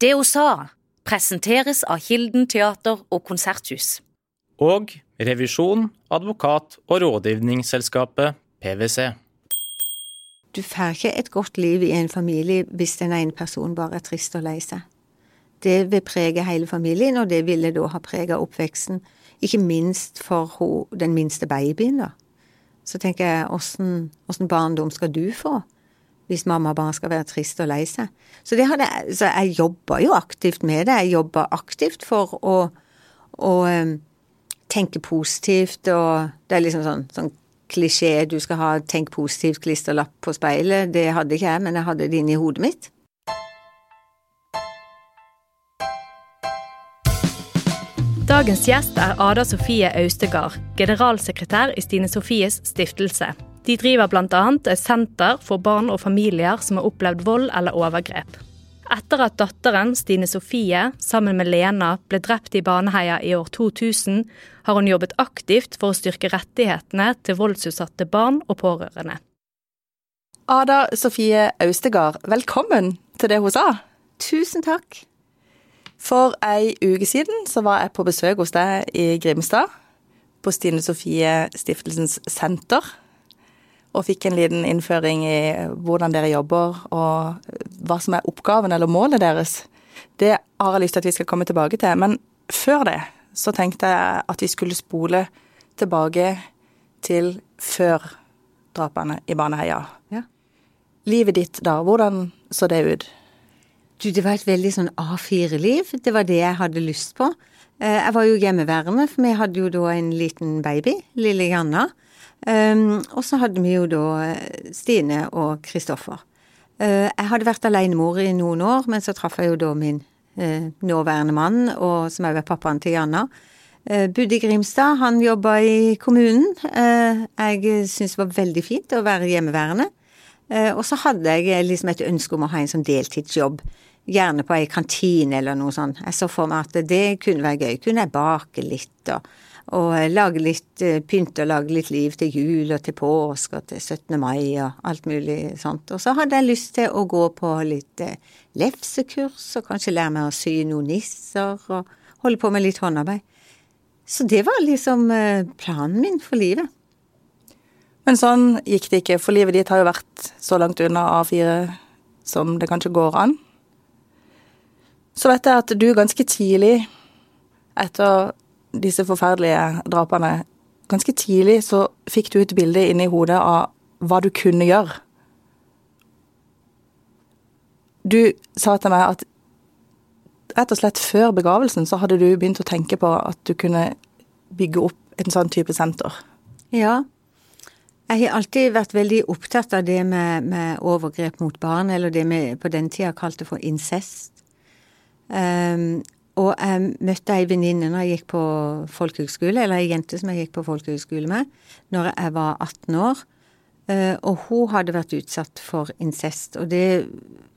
Det hun sa, presenteres av Kilden teater og konserthus. Og revisjon, advokat og rådgivningsselskapet PwC. Du får ikke et godt liv i en familie hvis den ene personen bare er trist og lei seg. Det vil prege hele familien, og det ville da ha preget oppveksten. Ikke minst for ho, den minste babyen, da. Så tenker jeg, åssen barndom skal du få? Hvis mamma bare skal være trist og lei seg. Så, så jeg jobber jo aktivt med det. Jeg jobber aktivt for å, å um, tenke positivt, og det er liksom sånn, sånn klisjé du skal ha 'tenk positivt'-klisterlapp på speilet. Det hadde ikke jeg, men jeg hadde det inni hodet mitt. Dagens gjest er Ada Sofie Austegard, generalsekretær i Stine Sofies stiftelse. De driver bl.a. et senter for barn og familier som har opplevd vold eller overgrep. Etter at datteren Stine Sofie sammen med Lena ble drept i Baneheia i år 2000, har hun jobbet aktivt for å styrke rettighetene til voldsutsatte barn og pårørende. Ada Sofie Austegard, velkommen til det hun sa. Tusen takk. For ei uke siden så var jeg på besøk hos deg i Grimstad, på Stine Sofie Stiftelsens senter og fikk en liten innføring i hvordan dere jobber, og hva som er oppgaven eller målet deres. Det har jeg lyst til at vi skal komme tilbake til. Men før det så tenkte jeg at vi skulle spole tilbake til før drapene i Baneheia. Ja. Livet ditt da, hvordan så det ut? Du, det var et veldig sånn A4-liv. Det var det jeg hadde lyst på. Eh, jeg var jo hjemmeværende, for vi hadde jo da en liten baby, lille Janna. Um, og så hadde vi jo da eh, Stine og Kristoffer. Uh, jeg hadde vært alenemor i noen år, men så traff jeg jo da min uh, nåværende mann, og som òg er pappaen til Janna. Uh, bodde Grimstad, han jobba i kommunen. jeg syntes det var veldig fint å være hjemmeværende. og så hadde jeg liksom et ønske om å ha en sånn deltidsjobb. Gjerne på ei kantine eller noe sånt. Jeg så for meg at det kunne være gøy. Kunne jeg bake litt og og lage litt eh, pynt og lage litt liv til jul og til påske og til 17. mai og alt mulig sånt. Og så hadde jeg lyst til å gå på litt eh, lefsekurs og kanskje lære meg å sy noen nisser og holde på med litt håndarbeid. Så det var liksom eh, planen min for livet. Men sånn gikk det ikke, for livet ditt har jo vært så langt unna A4 som det kanskje går an. Så vet jeg at du ganske tidlig, etter disse forferdelige drapene, ganske tidlig så fikk du et bilde inni hodet av hva du kunne gjøre. Du sa til meg at rett og slett før begravelsen så hadde du begynt å tenke på at du kunne bygge opp en sånn type senter. Ja. Jeg har alltid vært veldig opptatt av det med, med overgrep mot barn, eller det vi på den tida kalte for incest. Um, og jeg møtte ei venninne når jeg gikk på folkehøgskole, eller ei jente som jeg gikk på folkehøgskole med, når jeg var 18 år. Eh, og hun hadde vært utsatt for incest, og det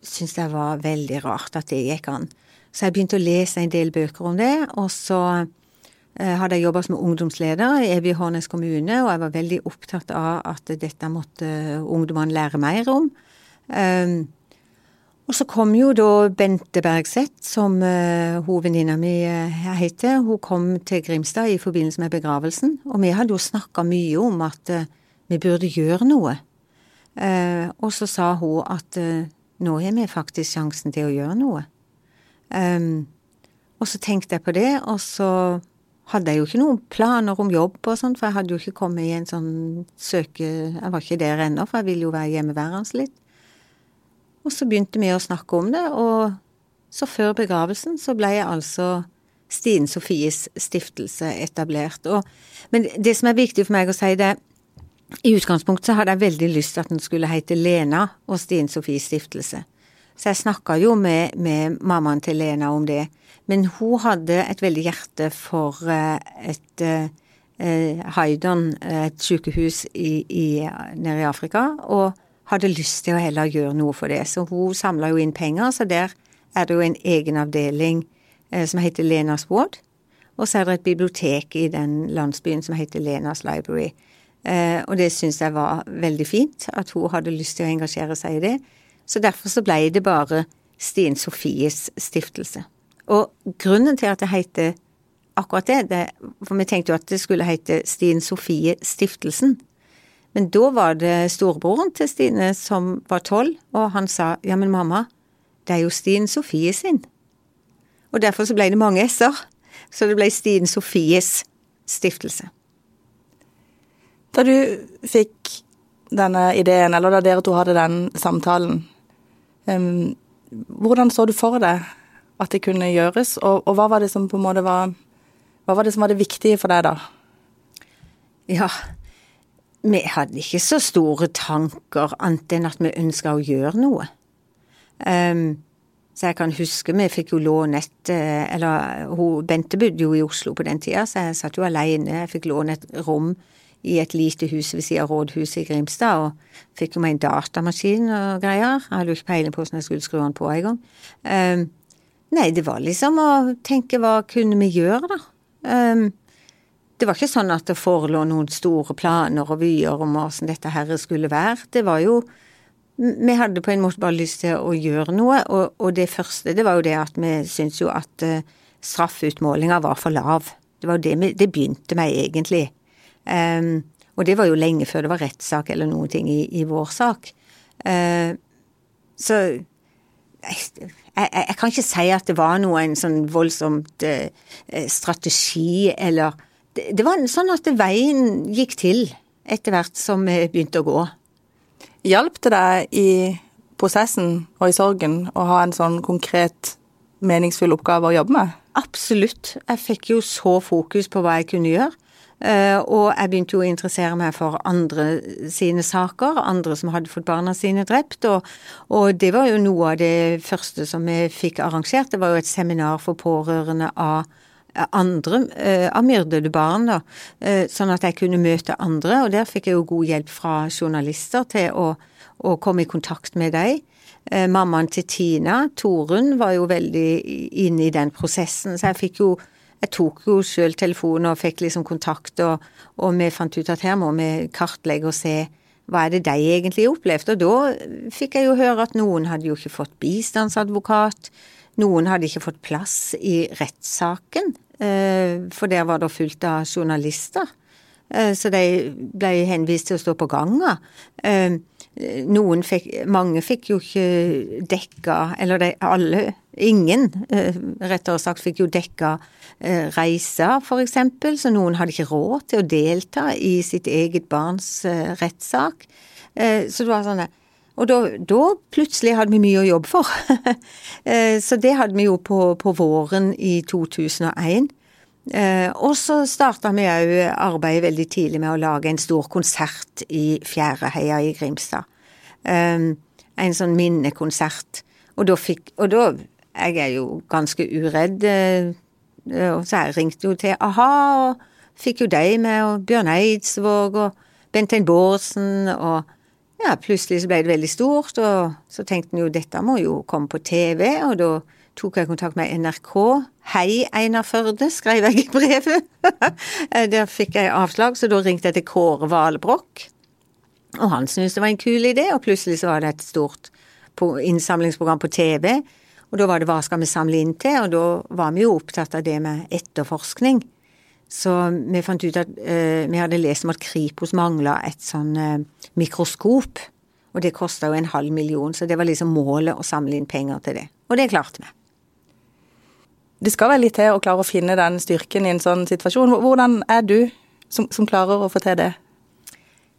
syntes jeg var veldig rart at det gikk an. Så jeg begynte å lese en del bøker om det, og så eh, hadde jeg jobba som ungdomsleder i Evje Hårnes kommune, og jeg var veldig opptatt av at dette måtte ungdommene lære mer om. Um, og så kom jo da Bente Bergseth, som uh, hovedvenninna mi uh, heter. Hun kom til Grimstad i forbindelse med begravelsen. Og vi hadde jo snakka mye om at uh, vi burde gjøre noe. Uh, og så sa hun at nå har vi faktisk sjansen til å gjøre noe. Um, og så tenkte jeg på det, og så hadde jeg jo ikke noen planer om jobb og sånn, for jeg hadde jo ikke kommet i en sånn søke... Jeg var ikke der ennå, for jeg ville jo være hjemmeværende litt. Og så begynte vi å snakke om det, og så før begravelsen så ble jeg altså Stine Sofies stiftelse etablert. Og, men det som er viktig for meg å si, det i utgangspunktet så hadde jeg veldig lyst til at den skulle hete Lena og Stine Sofies stiftelse. Så jeg snakka jo med, med, mammaen til Lena om det. Men hun hadde et veldig hjerte for uh, et uh, Haidon, et sykehus i, i, nede i Afrika. og hadde lyst til å heller gjøre noe for det. Så hun samla jo inn penger, så der er det jo en egen avdeling eh, som heter Lenas Ward. Og så er det et bibliotek i den landsbyen som heter Lenas Library. Eh, og det syns jeg var veldig fint, at hun hadde lyst til å engasjere seg i det. Så derfor så ble det bare Stine Sofies stiftelse. Og grunnen til at det heter akkurat det, det For vi tenkte jo at det skulle hete Stine Sofie Stiftelsen. Men da var det storebroren til Stine som var tolv, og han sa ja, men mamma, det er jo Stine Sofie sin. Og derfor så ble det mange s-er. Så det ble Stine Sofies stiftelse. Da du fikk denne ideen, eller da dere to hadde den samtalen, um, hvordan så du for deg at det kunne gjøres, og, og, hva var det som på en måte var Hva var det som var det viktige for deg da? Ja, vi hadde ikke så store tanker, annet enn at vi ønska å gjøre noe. Um, så jeg kan huske vi fikk jo låne et eh, Eller hun, Bente bodde jo i Oslo på den tida, så jeg satt jo alene. Jeg fikk låne et rom i et lite hus ved siden av rådhuset i Grimstad, og fikk jo meg en datamaskin og greier. Jeg hadde jo ikke peiling på hvordan jeg skulle skru den på engang. Um, nei, det var liksom å tenke hva kunne vi gjøre, da. Um, det var ikke sånn at det forelå noen store planer og vyer om hvordan dette her skulle være. Det var jo Vi hadde på en måte bare lyst til å gjøre noe, og, og det første det var jo det at vi syntes jo at uh, straffeutmålinga var for lav. Det var jo det, vi, det begynte med, egentlig. Um, og det var jo lenge før det var rettssak eller noen ting i, i vår sak. Uh, så jeg, jeg, jeg, kan ikke si at det var noe en sånn voldsomt uh, strategi eller det, var sånn at veien gikk til etter hvert som vi begynte å gå. Hjalp det deg i prosessen og i sorgen å ha en sånn konkret, meningsfull oppgave å jobbe med? Absolutt. Jeg fikk jo så fokus på hva jeg kunne gjøre. Uh, og jeg begynte jo å interessere meg for andre sine saker, andre som hadde fått barna sine drept. Og, og, det var jo noe av det første som vi fikk arrangert. Det var jo et seminar for pårørende av andre uh, av myrdede barn, da. Uh, sånn at jeg kunne møte andre. Og der fikk jeg jo god hjelp fra journalister til å, å komme i kontakt med dem. Mammaen til Tina, Torunn, var jo veldig inne i den prosessen, så jeg fikk jo jeg tok jo sjøl telefonen og fikk liksom kontakt, og, og, vi fant ut at her må vi kartlegge og se hva er det de egentlig opplevde. Og da fikk jeg jo høre at noen hadde jo ikke fått bistandsadvokat, noen hadde ikke fått plass i rettssaken, eh, for der var det fullt av journalister. Eh, så de ble henvist til å stå på ganga. Eh, noen fikk Mange fikk jo ikke dekka Eller de alle Ingen, rettere sagt, fikk jo dekka Eh, reiser, eksempel, så noen hadde ikke råd til å delta i sitt eget barns eh, rettssak. Eh, så det var sånn Og da, da, plutselig hadde vi mye å jobbe for. så det hadde vi jo på, på våren i 2001. og så starta vi òg arbeidet veldig tidlig med å lage en stor konsert i Fjæreheia i Grimstad. en sånn minnekonsert. Og da fikk Og da Jeg er jo ganske uredd Eh, og så jeg ringte jo til a-ha, og fikk jo deg med, og Bjørn Eidsvåg og Bentein Bårdsen, og ja, plutselig så ble det veldig stort, og så tenkte en jo dette må jo komme på TV, og da tok jeg kontakt med NRK. Hei, Einar Førde, skrev jeg i brevet. Der fikk jeg avslag, så da ringte jeg til Kåre Valbrokk. Og han syntes det var en kul idé, og plutselig så var det et stort innsamlingsprogram på TV og da var det hva skal vi samle inn til, og da var vi jo opptatt av det med etterforskning. Så vi fant ut at eh, vi hadde lest om at Kripos mangla et sånn eh, mikroskop. Og det kosta jo en halv million, så det var liksom målet å samle inn penger til det. Og det klarte vi. Det skal vel litt til å klare å finne den styrken i en sånn situasjon. Hvordan er du som, som klarer å få til det?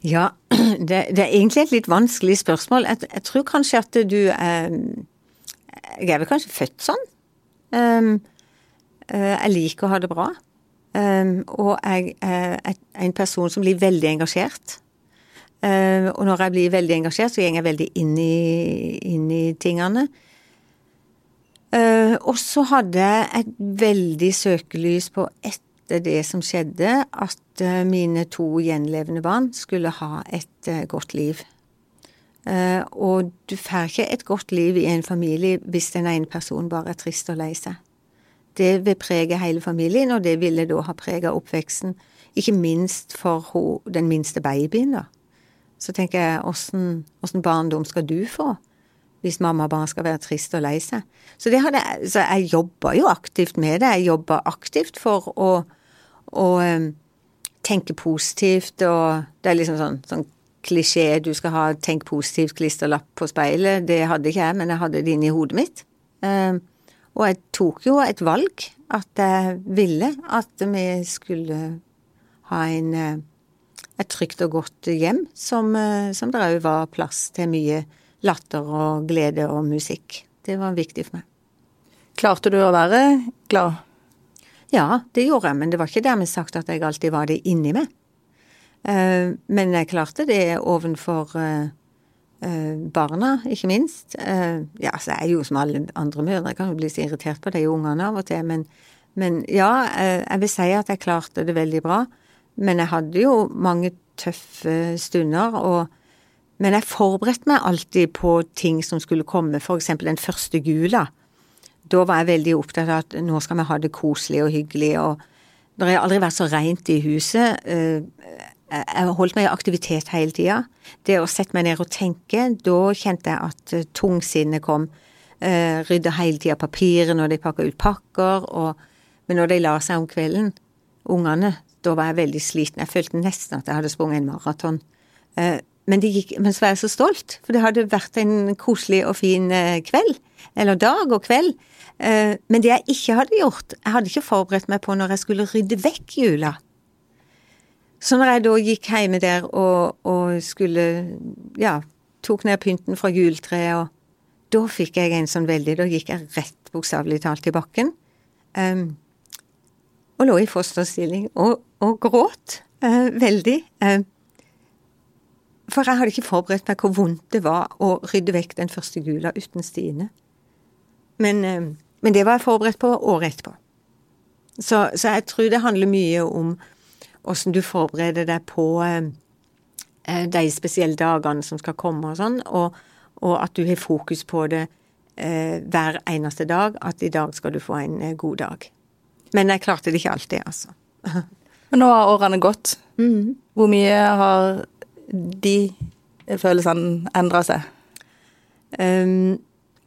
Ja, det, det, er egentlig et litt vanskelig spørsmål. Jeg, jeg tror kanskje at du er jeg er vel kanskje født sånn. Um, jeg liker å ha det bra. Um, og jeg er en person som blir veldig engasjert. Uh, og når jeg blir veldig engasjert, så går jeg veldig inn i, inn i tingene. Uh, og så hadde jeg et veldig søkelys på etter det som skjedde, at uh, mine to gjenlevende barn skulle ha et uh, godt liv. Og du får ikke et godt liv i en familie hvis den ene personen bare er trist og lei seg. Det vil prege hele familien, og det ville da ha prega oppveksten. Ikke minst for ho, den minste babyen, da. Så tenker jeg, åssen barndom skal du få hvis mamma bare skal være trist og lei seg. Så, så jeg jobber jo aktivt med det. Jeg jobber aktivt for å, å um, tenke positivt, og det er liksom sånn, sånn klisjé du skal ha 'tenk positivt'-klisterlapp på speilet. Det hadde ikke jeg, men jeg hadde det inni hodet mitt. Um, og jeg tok jo et valg, at jeg ville at vi skulle ha en, uh, et trygt og godt hjem, som, uh, som det òg var plass til mye latter og glede og musikk. Det var viktig for meg. Klarte du å være glad? Ja, det gjorde jeg, men det var ikke dermed sagt at jeg alltid var det inni meg. Uh, men jeg klarte det ovenfor barna, ikke minst. ja, så er jeg jo som alle andre mødre, jeg kan jo bli så irritert på de ungene av og til, men, men ja, jeg vil si at jeg klarte det veldig bra. Men jeg hadde jo mange tøffe stunder, og men jeg forberedte meg alltid på ting som skulle komme, eksempel den første gula. Da var jeg veldig opptatt av at nå skal vi ha det koselig og hyggelig, og det har aldri vært så rent i huset. Jeg holdt meg i aktivitet hele tida. Det å sette meg ned og tenke, da kjente jeg at eh, tungsinnet kom. Eh, rydda hele tida papiret når de pakka ut pakker, og Men når de la seg om kvelden, ungene, da var jeg veldig sliten. Jeg følte nesten at jeg hadde sprunget en maraton. Men, gikk, men, så var jeg så stolt, for det hadde vært en koselig og fin kveld. Eller dag og kveld. Eh, men det jeg ikke hadde gjort, jeg hadde ikke forberedt meg på når jeg skulle rydde vekk jula. Så når jeg da gikk hjemme der og, og skulle ja, tok ned pynten fra juletreet, og da fikk jeg en sånn veldig Da gikk jeg rett bokstavelig talt i bakken. Um, og lå i fosterstilling og, og gråt uh, veldig. Um, for jeg hadde ikke forberedt meg hvor vondt det var å rydde vekk den første gula uten Stine. Men, um, men det var jeg forberedt på året etterpå. Så, så, jeg tror det handler mye om åssen du forbereder deg på eh, eh, de spesielle dagene som skal komme og sånn, og, og at du har fokus på det eh, hver eneste dag, at i dag skal du få en god dag. Men jeg klarte det ikke alltid, altså. Men nå har årene gått. Mm. Hvor mye har de følelsene endra seg? Um,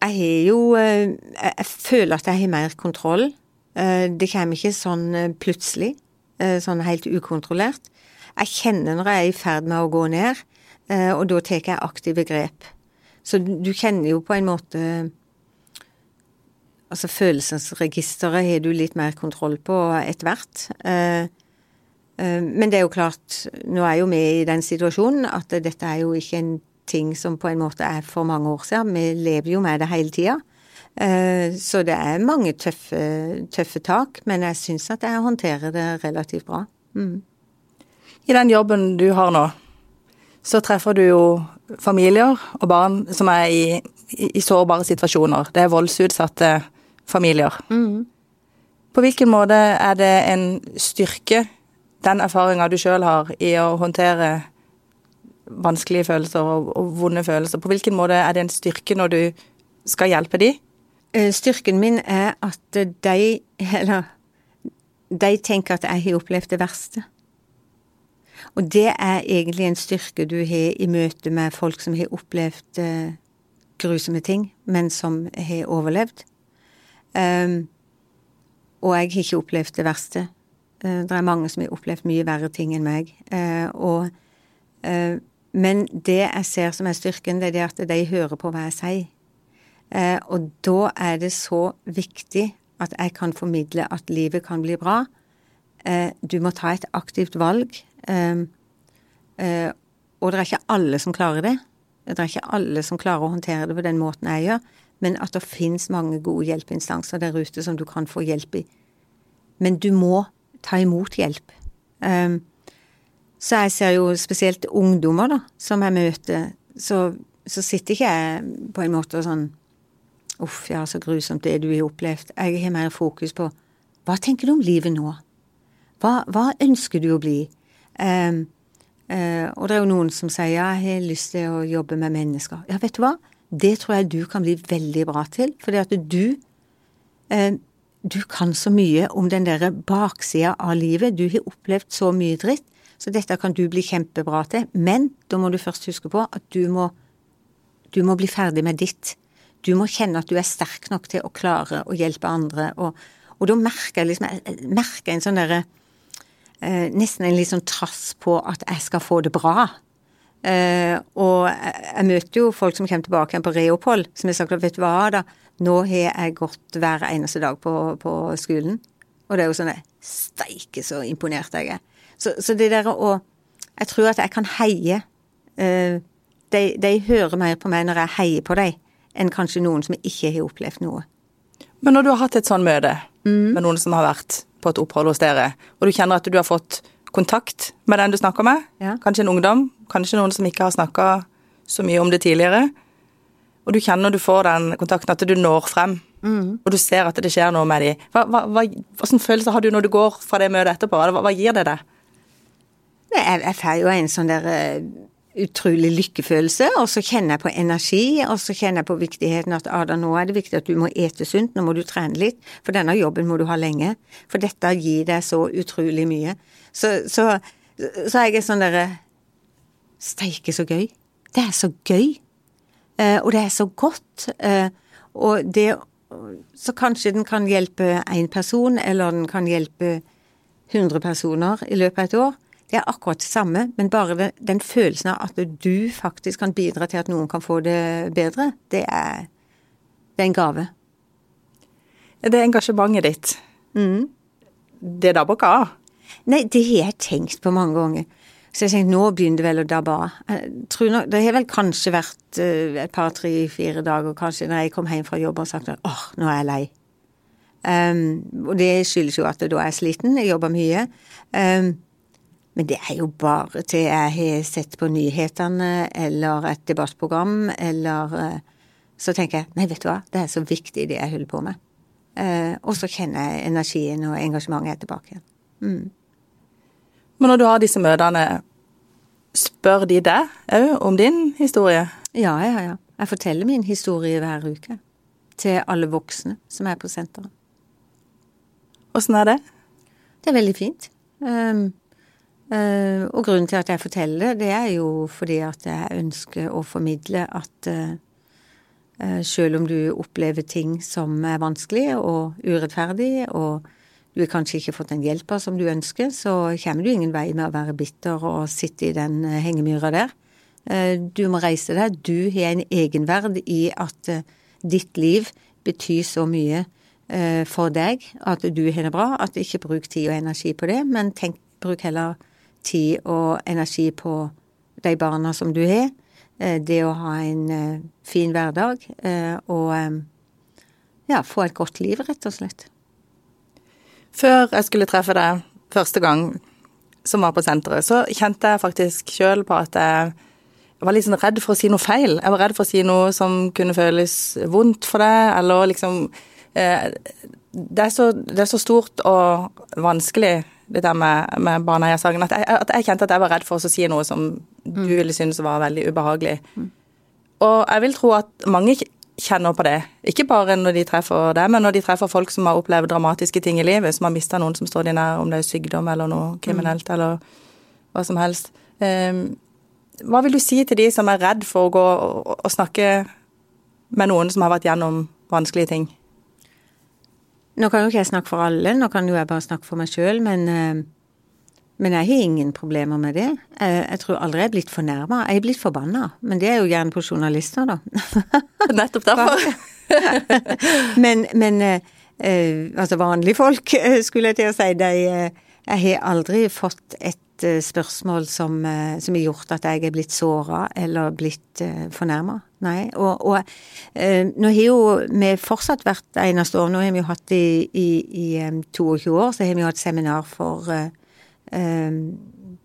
jeg har jo Jeg føler at jeg har mer kontroll. Uh, det kommer ikke sånn plutselig. Sånn helt ukontrollert. Jeg kjenner når jeg er i ferd med å gå ned, og da tar jeg aktive grep. Så du kjenner jo på en måte Altså følelsesregisteret har du litt mer kontroll på etter hvert. Eh, men det er jo klart, nå er jo vi i den situasjonen at dette er jo ikke en ting som på en måte er for mange år siden. Vi lever jo med det hele tida. Eh, så det er mange tøffe, tøffe tak, men jeg syns at jeg håndterer det relativt bra. Mm. I den jobben du har nå, så treffer du jo familier og barn som er i, i, i sårbare situasjoner. Det er voldsutsatte familier. Mm. På hvilken måte er det en styrke den erfaringa du sjøl har i å håndtere vanskelige følelser og, og, vonde følelser, på hvilken måte er det en styrke når du skal hjelpe de? Eh, styrken min er at de, eller de tenker at jeg har opplevd det verste. Og det er egentlig en styrke du har i møte med folk som har opplevd uh, grusomme ting, men som har overlevd. Um, og jeg har ikke opplevd det verste. Eh, det er mange som har opplevd mye verre ting enn meg. Uh, og, uh, men det jeg ser som er styrken, det er det at de hører på hva jeg sier. Og da er det så viktig at jeg kan formidle at livet kan bli bra. Du må ta et aktivt valg. Og det er ikke alle som klarer det. Det er ikke alle som klarer å håndtere det på den måten jeg gjør. Men at det finnes mange gode hjelpeinstanser der ute som du kan få hjelp i. Men du må ta imot hjelp. Så jeg ser jo spesielt ungdommer, da, som jeg møter, så, så sitter ikke jeg på en måte sånn Uff, ja, så grusomt det du har opplevd. Jeg har mer fokus på hva tenker du om livet nå? Hva, hva ønsker du å bli? Um, uh, og det er jo noen som sier ja, jeg har lyst til å jobbe med mennesker. Ja, vet du hva? Det tror jeg du kan bli veldig bra til, fordi at du um, du kan så mye om den derre baksida av livet. Du har opplevd så mye dritt, så dette kan du bli kjempebra til. Men da må du først huske på at du må, du må bli ferdig med ditt. Du må kjenne at du er sterk nok til å klare å hjelpe andre. Og, og da merker jeg liksom Jeg merker en sånn derre eh, Nesten en litt sånn trass på at jeg skal få det bra. Eh, og jeg, møter jo folk som kommer tilbake igjen på reopphold, som har sagt at vet du hva, da, nå har jeg gått hver eneste dag på, på skolen. Og det er jo sånn Steike, så imponert jeg er. Så, så det der å Jeg tror at jeg kan heie eh, de, de, hører mer på meg når jeg heier på dem, enn kanskje noen som ikke har opplevd noe. Men når du har hatt et sånn møte mm. med noen som har vært på et opphold hos dere, og du kjenner at du har fått kontakt med den du snakker med, ja. kanskje en ungdom, kanskje noen som ikke har snakka så mye om det tidligere, og du kjenner når du får den kontakten, at du når frem, mm. og du ser at det skjer noe med dem. Hva, hva, hva, hvilken følelse har du når du går fra det møtet etterpå? Hva, hva gir det deg? Jeg, jeg får jo en sånn der uh, utrolig lykkefølelse, og så kjenner jeg på energi, og så kjenner jeg på viktigheten at Ada, nå er det viktig at du må ete sunt, nå må du trene litt, for denne jobben må du ha lenge, for dette gir deg så utrolig mye. Så, så, så er jeg sånn derre Steike, så gøy. Det er så gøy. Uh, og det er så godt. Uh, og det Så kanskje den kan hjelpe én person, eller den kan hjelpe 100 personer i løpet av et år. Det er akkurat det samme, men bare den følelsen av at du faktisk kan bidra til at noen kan få det bedre, det er, det er en gave. Det er engasjementet ditt. Mm. Det dabber ikke av? Nei, det har jeg tenkt på mange ganger. Så jeg tenkte nå begynner det vel å dabbe av. Det har vel kanskje vært uh, et par, tre, fire dager kanskje når jeg kom hjem fra jobb og sagt at åh, nå er jeg lei. Um, og det skyldes jo at da er jeg sliten, jeg jobber mye. Um, men det er jo bare til jeg har sett på nyhetene eller et debattprogram, eller eh, Så tenker jeg nei, vet du hva, det er så viktig det jeg holder på med. Eh, og så kjenner jeg energien og engasjementet tilbake igjen. Mm. Men når du har disse møtene, spør de deg òg om din historie? Ja, ja, ja. Jeg forteller min historie hver uke. Til alle voksne som er på senteret. Åssen er det? Det er veldig fint. Um, og grunnen til at jeg forteller det, det er jo fordi at jeg ønsker å formidle at uh, uh, selv om du opplever ting som er vanskelig og urettferdig, og du har kanskje ikke fått den hjelpa som du ønsker, så kommer du ingen vei med å være bitter og sitte i den hengemyra der. Du må reise deg. Du har en egenverd i at ditt liv betyr så mye for deg at du har det bra. At ikke bruk tid og energi på det, men tenk, bruk heller tid og energi på de barna som du har. Eh, det å ha en eh, fin hverdag eh, og ja, få et godt liv, rett og slett. Før jeg skulle treffe deg første gang som var på senteret, så kjente jeg faktisk sjøl på at jeg var litt sånn redd for å si noe feil. Jeg var redd for å si noe som kunne føles vondt for deg, eller liksom det er, så, det er så stort og vanskelig det der med, med Baneheia-saken, at, at, jeg kjente at jeg var redd for å si noe som du mm. ville synes var veldig ubehagelig. Mm. Og jeg vil tro at mange kjenner på det. Ikke bare når de treffer det, men når de treffer folk som har opplevd dramatiske ting i livet, som har mista noen som står de nær, om det er sykdom eller noe kriminelt mm. eller hva som helst. Um, hva vil du si til de som er redd for å gå og, og snakke med noen som har vært gjennom vanskelige ting? Nå kan jo ikke jeg snakke for alle, nå kan jo jeg bare snakke for meg sjøl, men, eh, men jeg har ingen problemer med det. Jeg, jeg tror aldri jeg er blitt fornærma. Jeg er blitt forbanna, men det er jo gjerne på journalister, da. Nettopp derfor. men, men eh, eh, altså vanlige folk, skulle jeg til å si, de Jeg har aldri fått et spørsmål som, som har gjort at jeg er blitt såra eller blitt uh, fornærma. Nei. Og, og eh, nå har jo vi fortsatt hvert eneste år, nå har vi jo hatt i, i, i 22 år, så har vi jo hatt seminar for eh,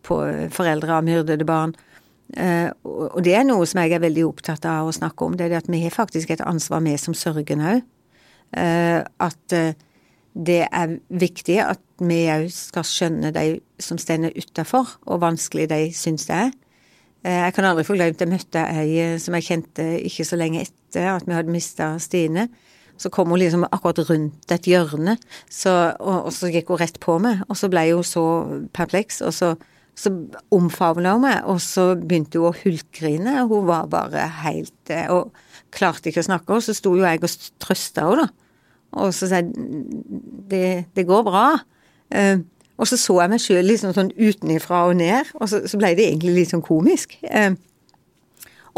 på foreldre av myrdede barn. Uh, og det er noe som jeg er veldig opptatt av å snakke om, det er det at vi har faktisk et ansvar, vi som sørgende òg. Eh, at eh, det er viktig at vi òg skal skjønne de som står utafor, og vanskelig de syns det er. Eh, jeg kan aldri få glemt jeg møtte ei som jeg kjente ikke så lenge etter at vi hadde mista Stine. Så kom hun liksom akkurat rundt et hjørne, så, og, og, så gikk hun rett på meg. Og så ble hun så perpleks, og så Så omfavna hun meg, og så begynte hun å hulkgrine. Hun var bare helt eh, Og klarte ikke å snakke, og så sto jo jeg og trøsta henne, da. Og så sa jeg det, det går bra. Eh, og så så jeg meg sjøl liksom sånn utenifra og ned, og så, så, ble det egentlig litt sånn komisk. Eh,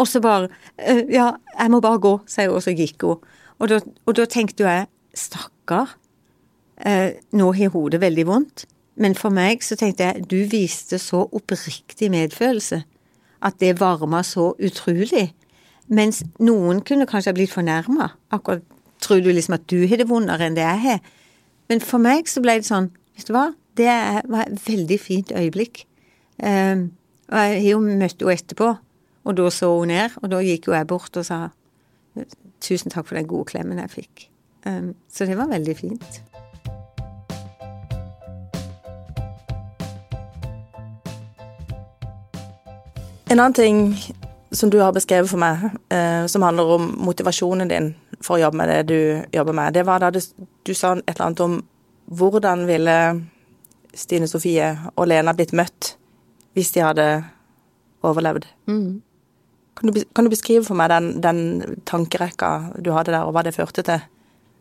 og så bare eh, Ja, jeg må bare gå, sa hun, og så gikk hun. Og og da tenkte jeg stakkar, nå har hodet veldig vondt. Men for meg så tenkte jeg du viste så oppriktig medfølelse at det varma så utrolig. Mens noen kunne kanskje ha blitt fornærma. Akkurat tror du liksom at du har det vondere enn det jeg har. Men for meg så ble det sånn, vet du hva, det var et veldig fint øyeblikk. Um, og jeg har jo møtt henne etterpå, og da så hun ned, og da gikk jo jeg bort og sa tusen takk for den gode klemmen jeg fikk. Um, så det var veldig fint. En annen ting som du har beskrevet for meg, eh, som handler om motivasjonen din for å jobbe med det du jobber med, det var da du, du sa et eller annet om hvordan ville Stine Sofie og Lena blitt møtt hvis de hadde overlevd. Mm. Kan, du, kan, du, beskrive for meg den, den, tankerekka du hadde der, og hva det førte til?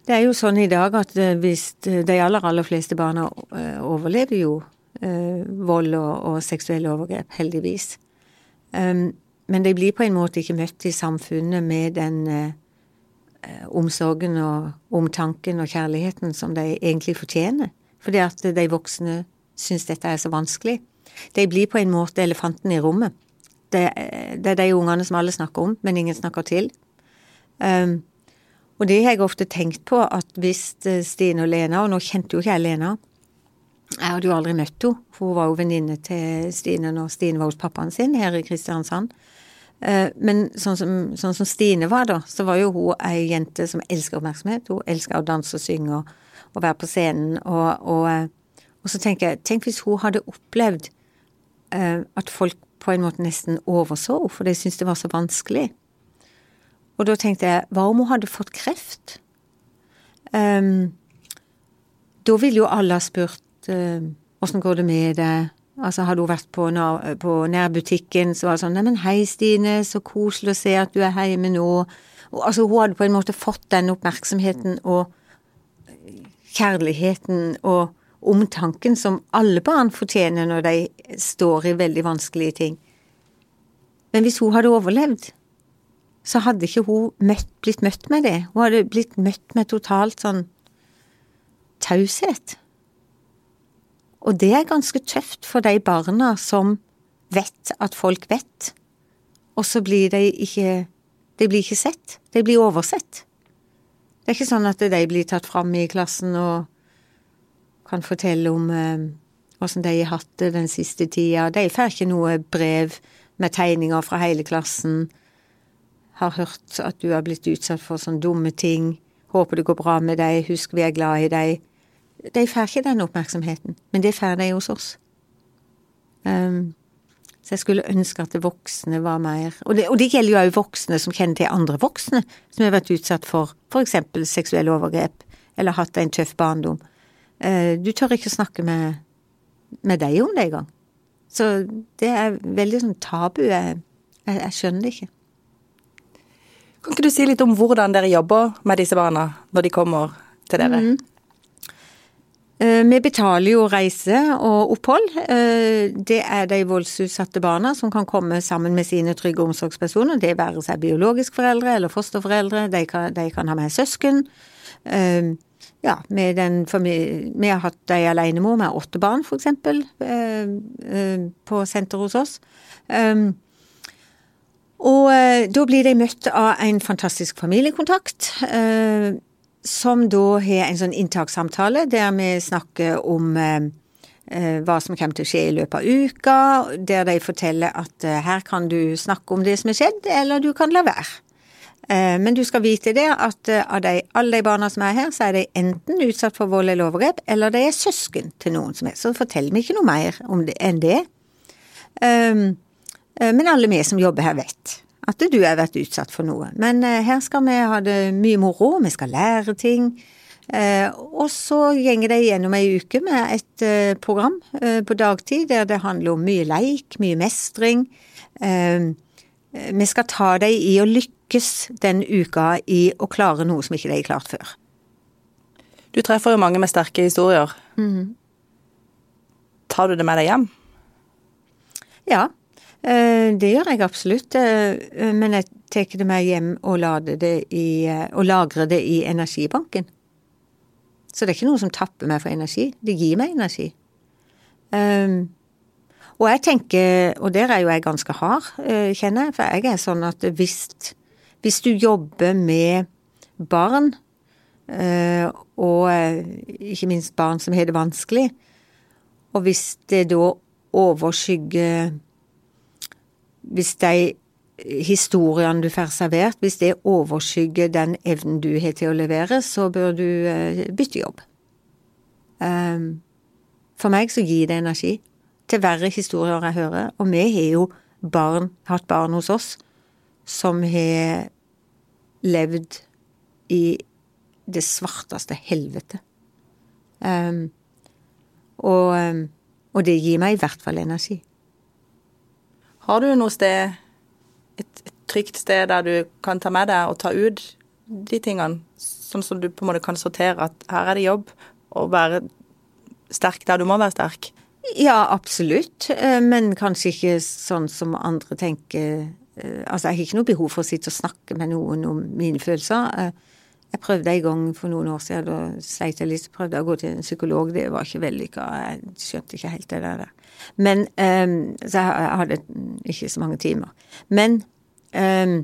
Det er jo sånn i dag at eh, hvis de aller, aller fleste barna eh, overlever jo eh, vold og, og, seksuelle overgrep, heldigvis. Um, men de blir på en måte ikke møtt i samfunnet med den eh, omsorgen og omtanken og kjærligheten som de egentlig fortjener. Fordi at de voksne syns dette er så vanskelig. De blir på en måte elefanten i rommet. Det, eh, det er de ungene som alle snakker om, men ingen snakker til. Um, og det har jeg ofte tenkt på, at hvis eh, Stine og Lena, og nå kjente jo ikke jeg Lena, jeg hadde jo aldri møtt henne, hun var jo venninne til Stine når Stine var hos pappaen sin her i Kristiansand. Eh, men sånn som, sånn som, Stine var, da, så var jo hun ei jente som elsker oppmerksomhet. Hun elsker å danse og synge og, og være på scenen. Og, og, eh, og, så tenker jeg, tenk hvis hun hadde opplevd uh, at folk på en måte nesten overså henne, for de syntes det var så vanskelig. Og da tenkte jeg, hva om hun hadde fått kreft? Um, da ville jo alle ha spurt åssen uh, går det med deg? Altså hadde hun vært på, på nærbutikken, så var det sånn Neimen, hei, Stine, så koselig å se at du er hjemme nå. Og, altså, hun hadde på en måte fått den oppmerksomheten og kjærligheten og omtanken som alle barn fortjener når de står i veldig vanskelige ting. Men hvis hun hadde overlevd, så hadde ikke hun møtt, blitt møtt med det. Hun hadde blitt møtt med totalt sånn taushet. Og det er ganske tøft for de barna som vet at folk vet, og så blir de ikke De blir ikke sett. De blir oversett. Det er ikke sånn at de blir tatt fram i klassen og kan fortelle om eh, åssen de har hatt det den siste tida. De får ikke noe brev med tegninger fra hele klassen. Har hørt at du har blitt utsatt for sånne dumme ting. Håper det går bra med deg. Husk vi er glad i deg. De får ikke den oppmerksomheten, men det får de hos oss. Um, så jeg skulle ønske at det voksne var mer Og det, og det gjelder jo òg voksne som kjenner til andre voksne som har vært utsatt for eksempel seksuelle overgrep, eller hatt en tøff barndom. Uh, du tør ikke snakke med, med deg om det engang. Så det er veldig sånn tabu. Jeg, jeg, jeg skjønner det ikke. Kan ikke du si litt om hvordan dere jobber med disse barna når de kommer til dere? Mm. Eh, vi betaler jo reise og opphold. Eh, det er de voldsutsatte barna som kan komme sammen med sine trygge omsorgspersoner. Det være seg biologisk foreldre eller fosterforeldre. De kan, de kan ha med søsken. Eh, ja, med den Vi har hatt ei alenemor med åtte barn, eksempel, på senteret hos oss. Og da blir de møtt av en fantastisk familiekontakt som da har en sånn inntakssamtale der vi snakker om eh, eh, hva som kommer til å skje i løpet av uka, der de forteller at eh, her kan du snakke om det som er skjedd, eller du kan la være. Men du skal vite det at av de, alle de barna som er her, så er de enten utsatt for vold eller overgrep, eller de er søsken til noen som er. Så fortell meg ikke noe mer det enn det. Men alle vi som jobber her, vet at du har vært utsatt for noe. Men eh, her skal vi ha det mye moro, vi skal lære ting. Eh, og så gjenger de gjennom ei uke med et eh, program på dagtid der det handler om mye leik, mye mestring. Vi skal ta dem i å lykkes den uka i å klare noe som ikke de har klart før. Du treffer jo mange med sterke historier. Tar du det med deg hjem? Ja, det gjør jeg absolutt. eh, Men jeg tar det med hjem og, det i, eh, og lagrer det i energibanken. Så det er ikke noe som tapper meg for energi. Det gir meg energi. Um, og jeg tenker, og der er jo jeg ganske hard, eh, kjenner jeg, for jeg er sånn at hvis, hvis du jobber med barn, eh, og eh, ikke minst barn som har det vanskelig, og hvis det da overskygger Hvis de historiene du får servert, hvis det overskygger den evnen du har til å levere, så bør du eh, bytte jobb. Um, for meg så gir det energi. Til verre historier jeg hører. Og vi har jo barn, hatt barn hos oss som har levd i det svarteste helvete. Um, og, um, og det gir meg i hvert fall energi. Har du noe sted, et, et trygt sted der du kan ta med deg og ta ut de tingene? Sånn som du på en måte kan sortere at her er det jobb, og være sterk der du må være sterk. Ja, absolutt, eh, men kanskje ikke sånn som andre tenker. Eh, Altså, jeg har ikke noe behov for å sitte og snakke med noen om mine følelser. Eh, Jeg prøvde en gang for noen år siden, da sleit jeg litt, prøvde jeg å gå til en psykolog. Det var ikke vellykka, jeg skjønte ikke helt det der. Men um, Så jeg hadde ikke så mange timer. Men um,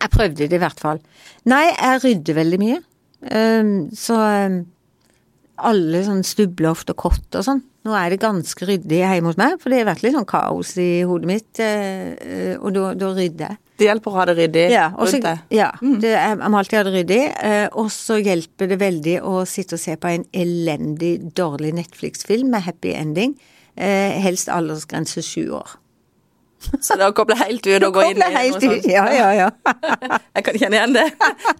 jeg prøvde det i hvert fall. Nei, jeg rydder veldig mye. Um, Så alle sånn stubloft og kott og sånn. Nå er det ganske ryddig hjemme hos meg, for det har vært litt sånn kaos i hodet mitt, eh, og da, da rydder jeg. Det hjelper å ha det ryddig Ja, også, rundt deg. ja det, jeg, jeg må alltid ha det ryddig. eh, Og så hjelper det veldig å sitte og se på en elendig, dårlig Netflix-film med happy ending. Eh, Helst aldersgrense sju år. Så det å koble helt ut og gå inn i helt ut, ja, ja, ja. Jeg kan kjenne igjen det.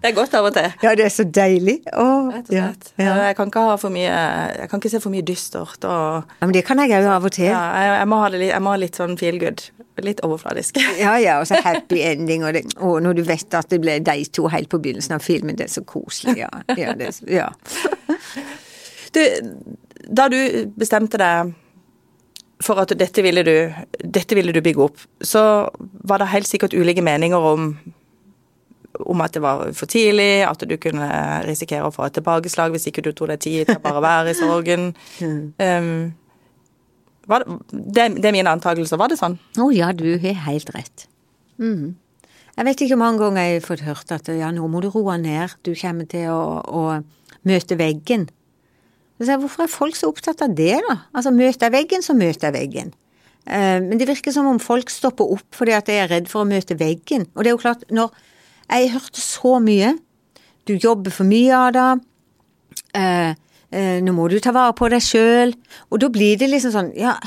Det er godt av og til. Ja, det er så deilig. Åh, ja, ja. Jeg kan ikke ha for mye Jeg kan ikke se for mye dystert og ja, men det kan jeg òg av og til. ja, jeg, jeg, må ha det litt, jeg må ha litt sånn feel good. Litt overfladisk. Ja, ja, og så happy ending, og det, å, når du vet at det ble de to helt på begynnelsen av filmen, det er så koselig, ja. Ja, det, ja. Du, da du bestemte deg for at dette ville du, dette ville du bygge opp, så var det helt sikkert ulike meninger om om at det var for tidlig, at du kunne risikere å få et tilbakeslag hvis ikke du tok deg tid til å bare være i sorgen. Um, det, det, det er mine antakelser. Var det sånn? Å ja, du har helt rett. Mm. Jeg vet ikke hvor mange ganger jeg har fått hørt at ja, nå må du roe ned, du kommer til å, å møte veggen. Jeg, hvorfor er folk så opptatt av det, da? Altså, møter jeg veggen, så møter jeg veggen. Eh, men det virker som om folk stopper opp fordi at jeg er redd for å møte veggen. Og det er jo klart, når jeg hørte så mye, du jobber for mye det, eh, eh, nå må du ta vare på deg sjøl, og da blir det liksom sånn, ja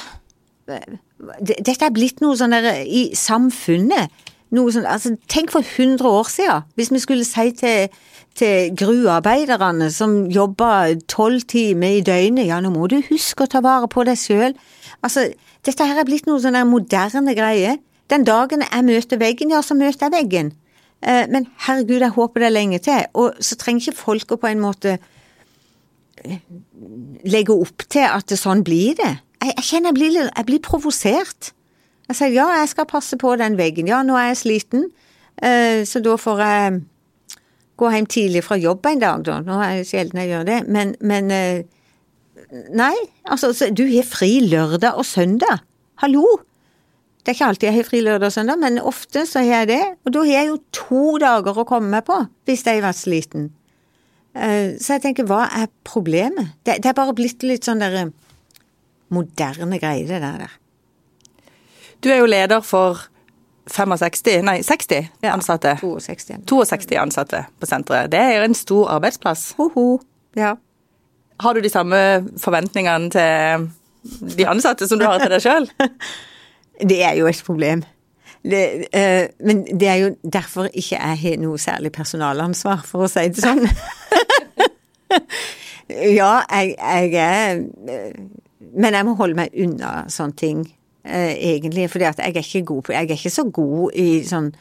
dette er blitt noe sånn der i samfunnet. Noe sånn, altså, tenk for 100 år siden, hvis vi skulle si til, til gruvearbeiderne som jobber tolv timer i døgnet, ja, nå må du huske å ta vare på deg sjøl. Altså, dette her er blitt noe sånn der moderne greie. Den dagen jeg møter veggen, ja, så møter jeg veggen. Eh, men herregud, jeg håper det er lenge til. Og så trenger ikke folk å på en måte legge opp til at det sånn blir det. Jeg, jeg kjenner jeg blir, jeg blir provosert. Jeg sier ja, jeg skal passe på den veggen. Ja, nå er jeg sliten, eh, så da får jeg gå hjem tidlig fra jobb en dag, da. Nå er det sjelden jeg gjør det, men, men eh, Nei, altså, du har fri lørdag og søndag. Hallo! Det er ikke alltid jeg har fri lørdag og søndag, men ofte så har jeg det. Og da har jeg jo to dager å komme meg på, hvis jeg har vært sliten. Eh, Så jeg tenker, hva er problemet? Det, det er bare blitt litt sånn der eh, moderne greie, det der. Du er jo leder for 65, nei 60 Ja. ansatte. 62. 62 ansatte på senteret. Det er jo en stor arbeidsplass. Ho-ho. Ja. Har du de samme forventningene til de ansatte som du har til deg sjøl? Det er jo et problem. Det, eh, men det er jo derfor ikke jeg har noe særlig personalansvar, for å si det sånn. ja, jeg, jeg er Men jeg må holde meg unna sånne ting, eh, egentlig. fordi at jeg Jeg er ikke så god i sånn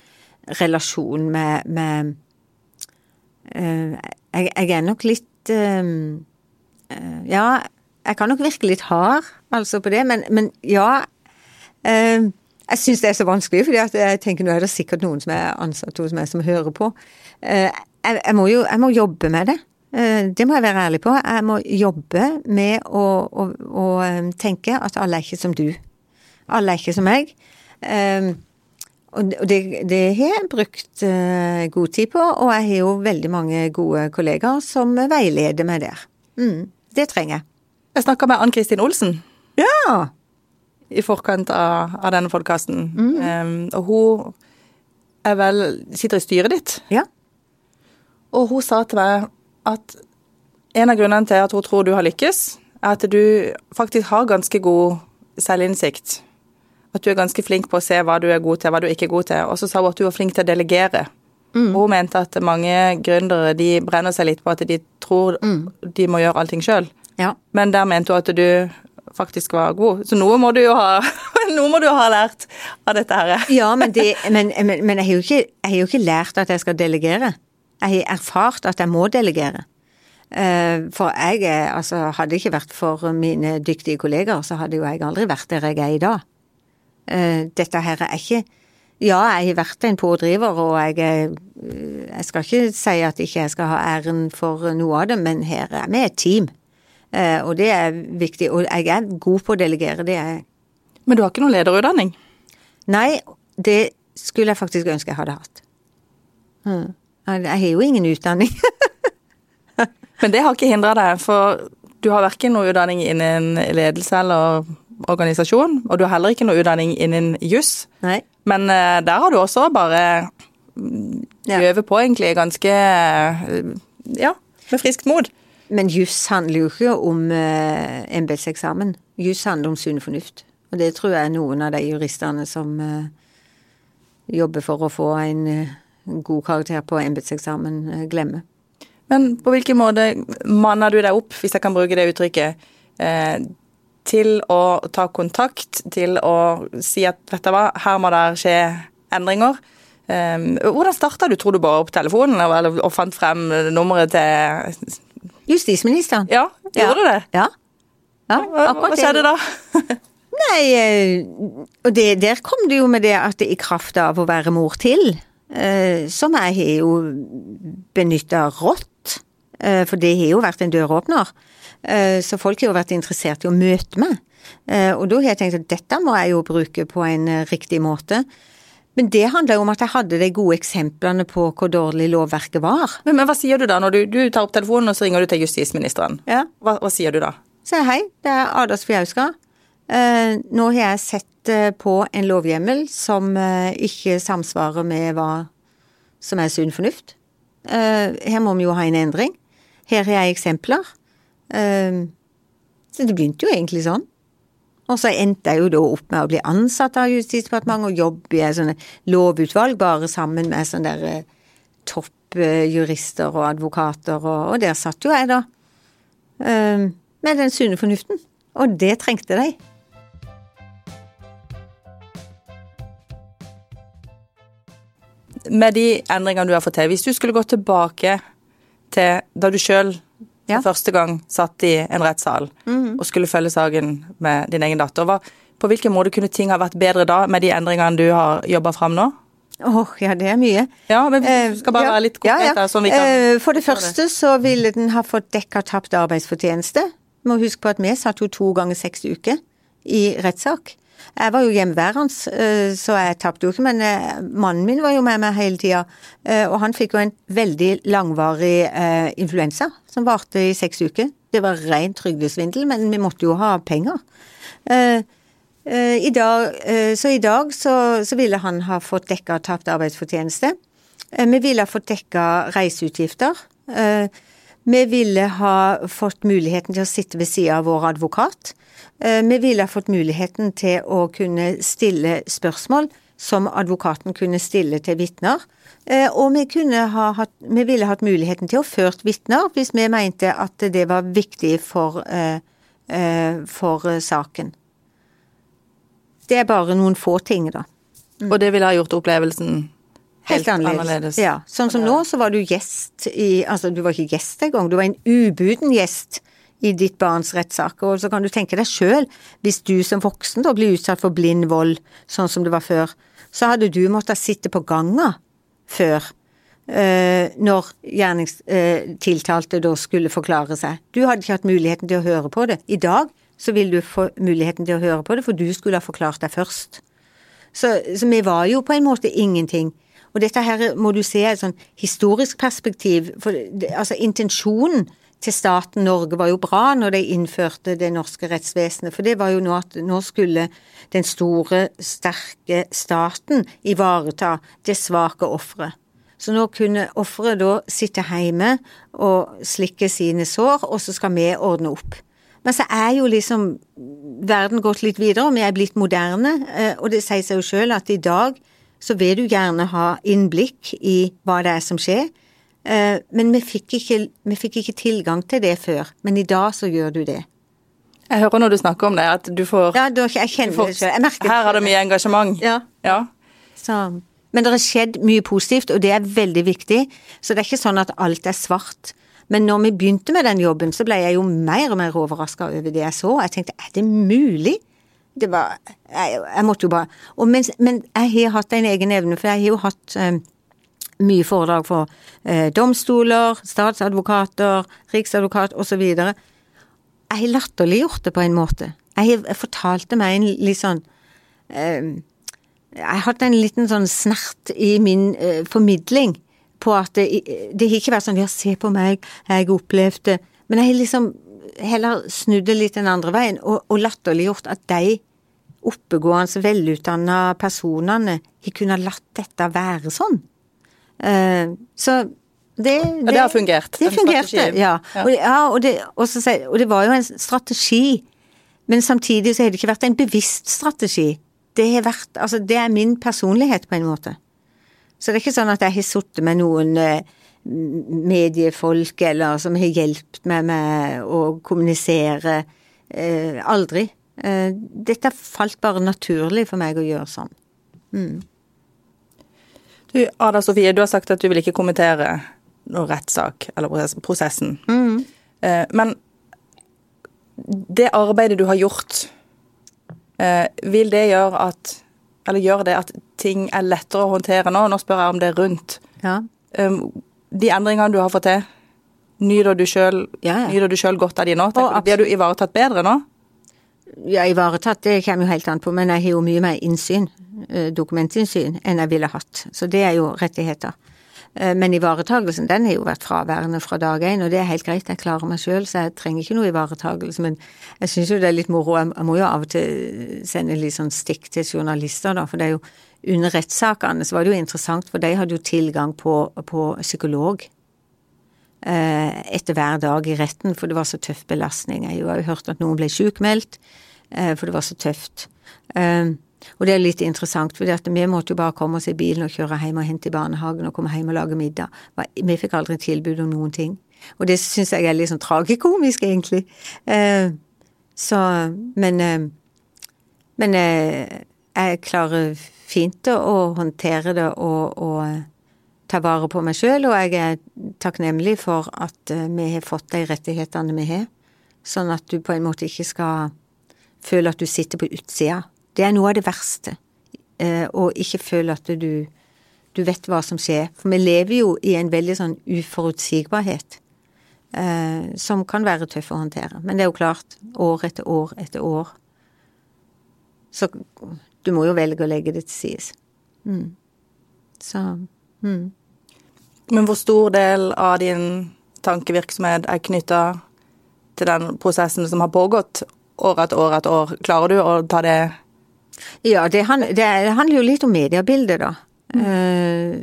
relasjon med, med eh, jeg, jeg, er nok litt eh, eh, Ja, jeg kan nok virke litt hard, altså, på det, men, men ja. Eh, jeg syns det er så vanskelig, fordi jeg tenker nå er det sikkert noen som er ansatt hos meg som hører på. Eh, jeg, jeg, må jo jeg må jobbe med det. Eh, det må jeg være ærlig på. Jeg må jobbe med å, å, å eh, tenke at alle er ikke som du. Alle er ikke som meg. Og det, det har jeg brukt god tid på, og jeg har jo veldig mange gode kollegaer som veileder meg der. Mm, det trenger jeg. Jeg snakka med Ann Kristin Olsen. Ja! i forkant av, av denne podkasten. Mm. Um, og hun er vel sitter i styret ditt. Ja. Og hun sa til meg at en av grunnene til at hun tror du har lykkes, er at du faktisk har ganske god selvinnsikt. At du er ganske flink på å se hva du er god til, hva du ikke er god til. Og så sa hun at du var flink til å delegere. Mm. Og hun mente at mange gründere de brenner seg litt på at de tror mm. de må gjøre allting sjøl. Ja. Men der mente hun at du faktisk var god. Så noe må du jo ha, må du ha lært av dette her. Ja, men, det, men, men, men jeg, har ikke, jeg, har jo ikke, lært at jeg skal delegere. Jeg har erfart at jeg må delegere. Eh, for jeg altså hadde det ikke vært for mine dyktige kollegaer, så hadde jo jeg aldri vært der jeg er i dag. Eh, dette her er ikke Ja, jeg har vært en pådriver, og jeg, jeg skal ikke si at ikke jeg skal ha æren for noe av det, men her er vi et team. Eh, og det er viktig. Og jeg er god på å delegere, det er jeg. Men du har ikke noen lederutdanning? Nei, det skulle jeg faktisk ønske jeg hadde hatt. Hmm. Jeg har jo ingen utdanning. Men det har ikke hindra deg, for du har verken noe utdanning innen ledelse eller organisasjon, og du har heller ikke noe utdanning innen juss. Men uh, der har du også bare ja. øver på egentlig ganske uh, ja, med friskt mod. Men juss handler jo ikke om uh, embetseksamen. Juss handler om sunn fornuft. Og det tror jeg er noen av de juristene som uh, jobber for å få en uh, god karakter på embetseksamen, uh, glemmer. Men på hvilken måte manner du deg opp, hvis jeg kan bruke det uttrykket, til å ta kontakt, til å si at vet du hva, her må det skje endringer? hvordan starta du, tror du, bare opp telefonen eller, og fant frem nummeret til Justisministeren. Ja, gjorde ja. det? Ja. ja hva, hva skjedde da? Nei, eh, og det, der kom det jo med det at i kraft av å være mor til, eh, som jeg har jo benytta rått, eh, for det har jo vært en døråpner, så folk har jo vært interessert i å møte meg. Og da har jeg tenkt at dette må jeg jo bruke på en riktig måte. Men det handler jo om at jeg hadde de gode eksemplene på hvor dårlig lovverket var. Men, men hva sier du da, når du, du, tar opp telefonen og så ringer du til justisministeren? Ja. Hva, hva sier du da? Sier hei, det er Ada Fjauska. Eh, nå har jeg sett eh, på en lovhjemmel som eh, ikke samsvarer med hva som er sunn fornuft. Eh, her må vi jo ha en endring. Her har jeg eksempler. Eh, så det begynte jo egentlig sånn. Og så endte jeg jo da opp med å bli ansatt av Justisdepartementet og jobbe i sånt lovutvalg bare sammen med sånne der eh, toppjurister og advokater, og, og, der satt jo jeg, da. Um, med den sunne fornuften. Og det trengte de. Med de endringene du har fått til, hvis du skulle gå tilbake til da du sjøl ja. for første gang satt i en rettssal mm. og skulle følge saken med din egen datter. Hva, på hvilken måte kunne ting ha vært bedre da, med de endringene du har jobba fram nå? Åh, oh, ja, det er mye. Ja, men vi eh, skal bare uh, være litt konkret ja, ja. sånn vi kan uh, For det første så ville den ha fått dekka tapt arbeidsfortjeneste. Må huske på at vi satt jo to ganger seks uker i rettssak. Jeg var jo hjemmeværende, eh, så jeg tapte jo ikke, men eh, mannen min var jo med meg hele tida. Eh, og han fikk jo en veldig langvarig influensa som varte i seks uker. Det var ren trygdesvindel, men vi måtte jo ha penger. I dag, så i dag så, så ville han ha fått dekka tapt arbeidsfortjeneste. Vi ville ha fått dekka reiseutgifter. Vi ville ha fått muligheten til å sitte ved sida av vår advokat. Eh, vi ville ha fått muligheten til å kunne stille spørsmål som advokaten kunne stille til vitner. Eh, og vi, kunne ha hatt, vi ville hatt muligheten til å ført vitner hvis vi mente at det var viktig for, eh, for saken. Det er bare noen få ting, da. Mm. Og det ville ha gjort opplevelsen helt, helt annerledes. annerledes. Ja. Sånn som nå, så var du gjest i Altså, du var ikke gjest engang, du var en ubuden gjest i ditt barns rettssaker. Og så kan du tenke deg sjøl, hvis du som voksen da blir utsatt for blind vold, sånn som det var før, så hadde du måttet sitte på ganga før. Uh, når gjerningstiltalte uh, da skulle forklare seg. Du hadde ikke hatt muligheten til å høre på det. I dag så vil du få muligheten til å høre på det, for du skulle ha forklart deg først. Så, så vi var jo på en måte ingenting. Og dette her må du se i et sånn historisk perspektiv. For det, altså intensjonen til staten Norge var jo bra når de innførte det norske rettsvesenet, for det var jo nå at nå skulle den store, sterke staten ivareta det svake offeret. Så nå kunne offeret da sitte hjemme og slikke sine sår, og så skal vi ordne opp. Men så er jo liksom verden gått litt videre, og vi er blitt moderne, eh, og det sier seg jo sjøl at i dag så vil du gjerne ha innblikk i hva det er som skjer. Eh, men vi fikk, ikke, vi fikk ikke tilgang til det før. Men i dag så gjør du det. Jeg hører når du snakker om det, at du får Ja, du, jeg kjenner får, det merker, Her er det mye engasjement. Ja. ja. Så, men det har skjedd mye positivt, og det er veldig viktig. Så det er ikke sånn at alt er svart. Men når vi begynte med den jobben, så ble jeg jo mer og mer overraska over det jeg så. Jeg tenkte er det mulig? Det var Jeg, jeg måtte jo bare men, men, jeg har hatt en egen evne, for jeg har jo hatt um, mye foredrag for eh, domstoler, statsadvokater, riksadvokat osv. Jeg har latterliggjort det på en måte. Jeg, jeg fortalte meg en litt sånn eh, Jeg hatt en liten sånn snert i min eh, formidling på at det, det har ikke vært sånn ja, se på meg, jeg opplevde Men jeg har liksom heller snudd det litt den andre veien og, og latterliggjort at de oppegående, velutdanna personene har kunnet latt dette være sånn. Uh, så det, det, ja, det har fungert? Det fungerte, ja. ja. Og, ja og, det, også, og, det, var jo en strategi, men samtidig så har det ikke vært en bevisst strategi. Det har vært Altså, det er min personlighet, på en måte. Så det er ikke sånn at jeg har sittet med noen uh, mediefolk eller som har hjulpet meg med å kommunisere. Eh, aldri. dette falt bare naturlig for meg å gjøre sånn. Mm. Du, Ada Sofie, du har sagt at du vil ikke kommentere noen rettssak eller prosessen. Mm. Eh, men det arbeidet du har gjort, eh, vil det gjøre at Eller gjør det at ting er lettere å håndtere nå? Nå spør jeg om det er rundt. Ja. Um, de endringene du har fått til, nyter du sjøl ja, ja. godt av de nå? Tenker, blir du ivaretatt bedre nå? Ja, ivaretatt, det kommer jo helt an på, men jeg har jo mye mer innsyn, eh, dokumentinnsyn, enn jeg ville hatt. Så det er jo rettigheter. Eh, men ivaretagelsen, den har jo vært fraværende fra dag én, og det er helt greit, jeg klarer meg sjøl, så jeg trenger ikke noe ivaretagelse. Men jeg syns jo det er litt moro, jeg må jo av og til sende litt sånn stikk til journalister, da, for det er jo under rettssakene så var det jo interessant, for de hadde jo tilgang på, på psykolog etter hver dag i retten, for det var så tøff belastning. Jeg har jo hørt at noen ble sjukmeldt, eh, for det var så tøft. Eh, og det er litt interessant, for vi måtte jo bare komme oss i bilen og kjøre hjem og hente i barnehagen og komme hjem og lage middag. Vi fikk aldri tilbud om noen ting. Og det syns jeg er litt sånn tragikomisk, egentlig. Så Men Men jeg klarer fint å håndtere det og, og ta vare på meg sjøl, og jeg er takknemlig for at eh, vi har fått de rettighetene vi har, sånn at du på en måte ikke skal føle at du sitter på utsida. Det er noe av det verste, eh, å ikke føle at du, du vet hva som skjer. For vi lever jo i en veldig sånn uforutsigbarhet. Eh, som kan være tøff å håndtere. Men det er jo klart, år etter år etter år Så du må jo velge å legge det til side. Mm. Så mm. Men hvor stor del av din tankevirksomhet er knytta til den prosessen som har pågått år etter år etter år? Klarer du å ta det Ja, det, handler, det handler jo litt om mediebildet, da. Mm. Eh,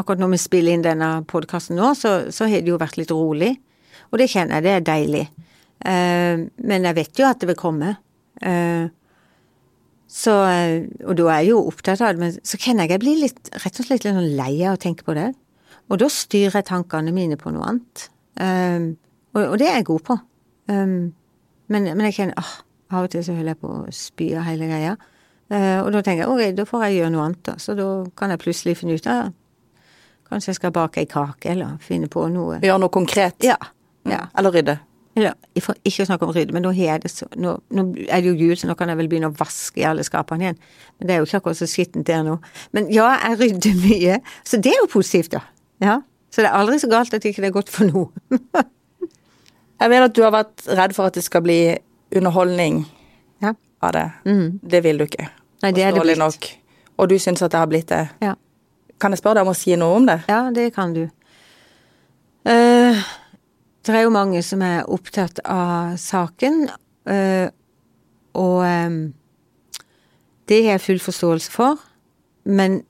akkurat når vi spiller inn denne podkasten nå, så, så, har det jo vært litt rolig. Og det kjenner jeg, det er deilig. Eh, men jeg vet jo at det vil komme. Eh, Så, eh, og da er jeg jo opptatt av det, men så kjenner jeg jeg blir litt, rett og slett litt sånn lei av å tenke på det. Og da styrer jeg tankene mine på noe annet. Um, og, og, det er jeg god på. Um, men, men, jeg kjenner åh, av og til så holder jeg på å spy av hele greia. Uh, og da tenker jeg ok, da får jeg gjøre noe annet, da. Så da kan jeg plutselig finne ut av Kanskje jeg skal bake ei kake, eller finne på noe. Gjøre noe konkret? Ja. ja. Eller rydde? Eller, ikke snakke om rydde, men nå, det, så, nå, nå er det jo jul, så nå kan jeg vel begynne å vaske i alle skapene igjen. Men det er jo ikke akkurat så skittent der nå. Men ja, jeg rydder mye. Så det er jo positivt, da. Ja. Så det er aldri så galt at det ikke er godt for noe. jeg vet at du har vært redd for at det skal bli underholdning ja. av det. Mm. Det vil du ikke. Nei, det er det blitt. Nok. Og du syns at det har blitt det. Ja. Kan jeg spørre deg om å si noe om det? Ja, det kan du. Uh, det er jo mange som er opptatt av saken, uh, og um, det har jeg full forståelse for. Men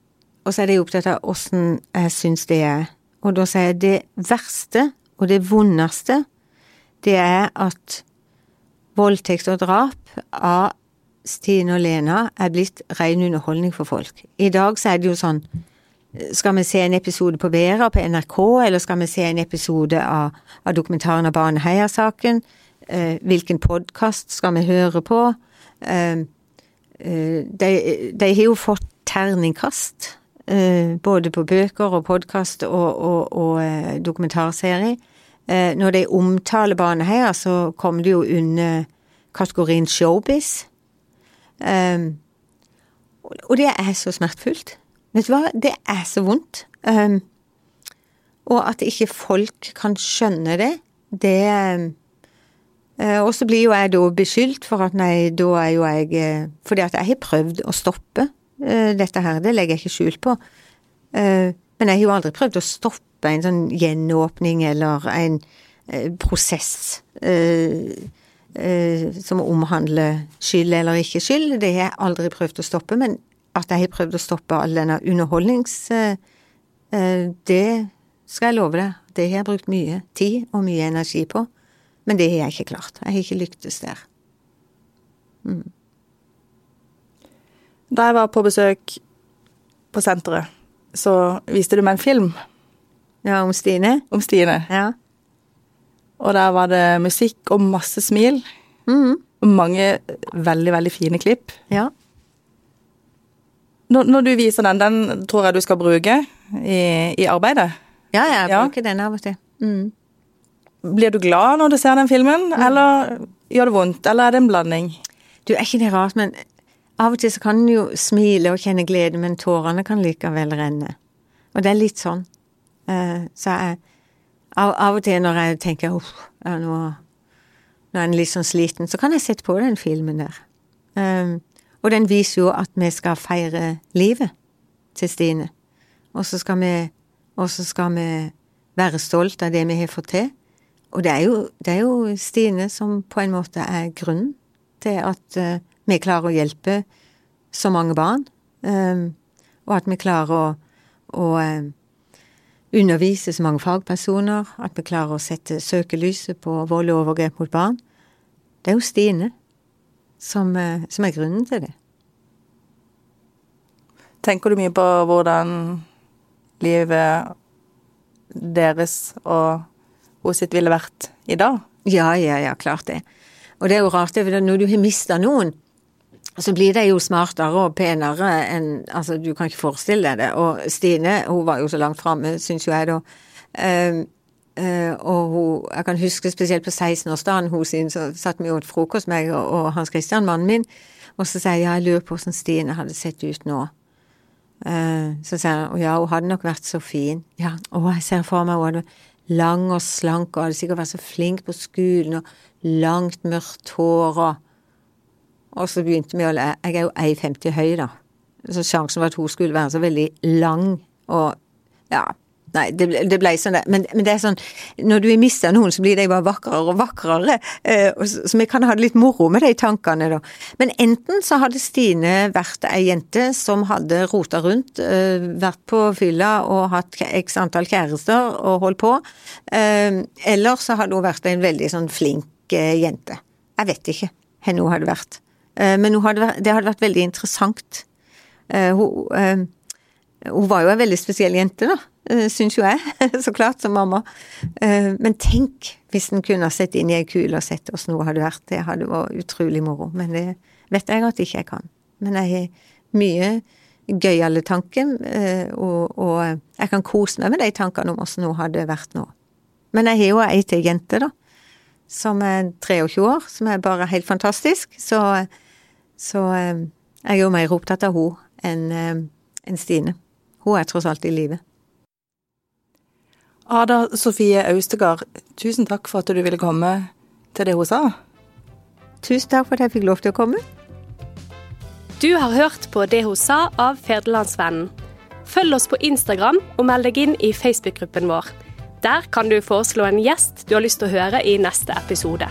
også er de opptatt av åssen jeg syns det er. Og da sier jeg det verste og det vondeste, det er at voldtekt og drap av Stine og Lena er blitt ren underholdning for folk. I dag så er det jo sånn skal vi se en episode på Vera på NRK, eller skal vi se en episode av, av dokumentaren av Baneheia-saken? Eh, hvilken podkast skal vi høre på? Eh, eh, de, de, har jo fått terningkast, både på bøker og podkast og, og, og eh, dokumentarserie. Eh, når de omtaler Baneheia, så kommer det jo under kategorien showbiz. og det er så smertefullt. Vet du hva, det er så vondt. Um, og at ikke folk kan skjønne det, det uh, Og så blir jo jeg da beskyldt for at nei, da er jo jeg Fordi at jeg har prøvd å stoppe dette her, det legger jeg ikke skjul på. men jeg har jo aldri prøvd å stoppe en sånn gjenåpning eller en prosess som omhandler skyld eller ikke skyld. Det har jeg aldri prøvd å stoppe, men at jeg har prøvd å stoppe all denne underholdnings... Eh, eh, det skal jeg love deg. Det har jeg brukt mye tid og mye energi på. Men det har jeg ikke klart. Jeg har ikke lyktes der. Mm. Da jeg var på besøk på senteret, så viste du meg en film. Ja, om Stine? Om Stine. Ja. Og der var det musikk og masse smil. Mm. Og mange veldig, veldig fine klipp. Ja. Når, når, du viser den, den tror jeg du skal bruke i, i arbeidet? Ja, jeg ja. bruker den av og til. Mm. Blir du glad når du ser den filmen, mm. eller gjør det vondt, eller er det en blanding? Du, er ikke det rart, men av og til så kan en jo smile og kjenne glede, men tårene kan likevel renne. Og det er litt sånn. Uh, så jeg av, av, og til når jeg tenker uff, nå, nå er en litt sånn sliten, så kan jeg sette på den filmen der. Um, og den viser jo at vi skal feire livet til Stine. Og så skal vi, skal vi være stolt av det vi har fått til. Og det er, jo, det er jo Stine som på en måte er grunnen til at uh, vi klarer å hjelpe så mange barn. Um, og at vi klarer å, å uh, undervise så mange fagpersoner. At vi klarer å sette søkelyset på vold og overgrep mot barn. Det er jo Stine som, eh, som er grunnen til det. Tenker du mye på hvordan livet deres og hos sitt ville vært i dag? Ja, ja, ja, klart det. Og det er jo rart, når du har mista noen, så blir de jo smartere og penere enn Altså, du kan ikke forestille deg det. Og Stine, hun var jo så langt framme, syns jo jeg, da. Uh, Uh, og hun, jeg kan huske spesielt på 16-årsdagen hun sin, så satt vi åt frokost, meg og, og Hans Christian, mannen min, og så sier jeg ja, jeg lurer på hvordan Stine hadde sett ut nå. Uh, så sier han ja, hun hadde nok vært så fin. Ja, og jeg ser for meg hun hadde lang og slank og hadde sikkert vært så flink på skolen og langt, mørkt hår og Og så begynte vi å le. Jeg er jo 1,50 høy, da, så sjansen var at hun skulle være så veldig lang og ja, Nei, det, det ble sånn det. Men, men, det er sånn, når du har mista noen, så blir de bare vakrere og vakrere. Eh, så vi kan ha det litt moro med de tankene, da. Men enten så hadde Stine vært ei jente som hadde rota rundt, eh, vært på fylla og hatt x antall kjærester og holdt på. Eh, eller så hadde hun vært en veldig sånn flink eh, jente. Jeg vet ikke hvor hun hadde vært. Eh, men hadde, det hadde vært veldig interessant. Eh, hun, eh, hun var jo en veldig spesiell jente, da. Syns jo jeg, så klart, som mamma. Men tenk hvis en kunne ha sett inn i ei kule og sett åssen hun hadde vært. Det hadde vært utrolig moro. Men det vet jeg at ikke jeg kan. Men jeg har mye gøyale tanker, og, og jeg kan kose meg med de tankene om åssen hun hadde vært nå. Men jeg har jo ei til jente, da som er 23 år, som er bare helt fantastisk. Så, så eh, jeg er jo mer opptatt av henne enn eh, en Stine. Hun er tross alt i live. Ada Sofie Austegard, tusen takk for at du ville komme til det hun sa. Tusen takk for at jeg fikk lov til å komme. Du har hørt på Det hun sa av Ferdelandsvennen. Følg oss på Instagram og meld deg inn i Facebook-gruppen vår. Der kan du foreslå en gjest du har lyst til å høre i neste episode.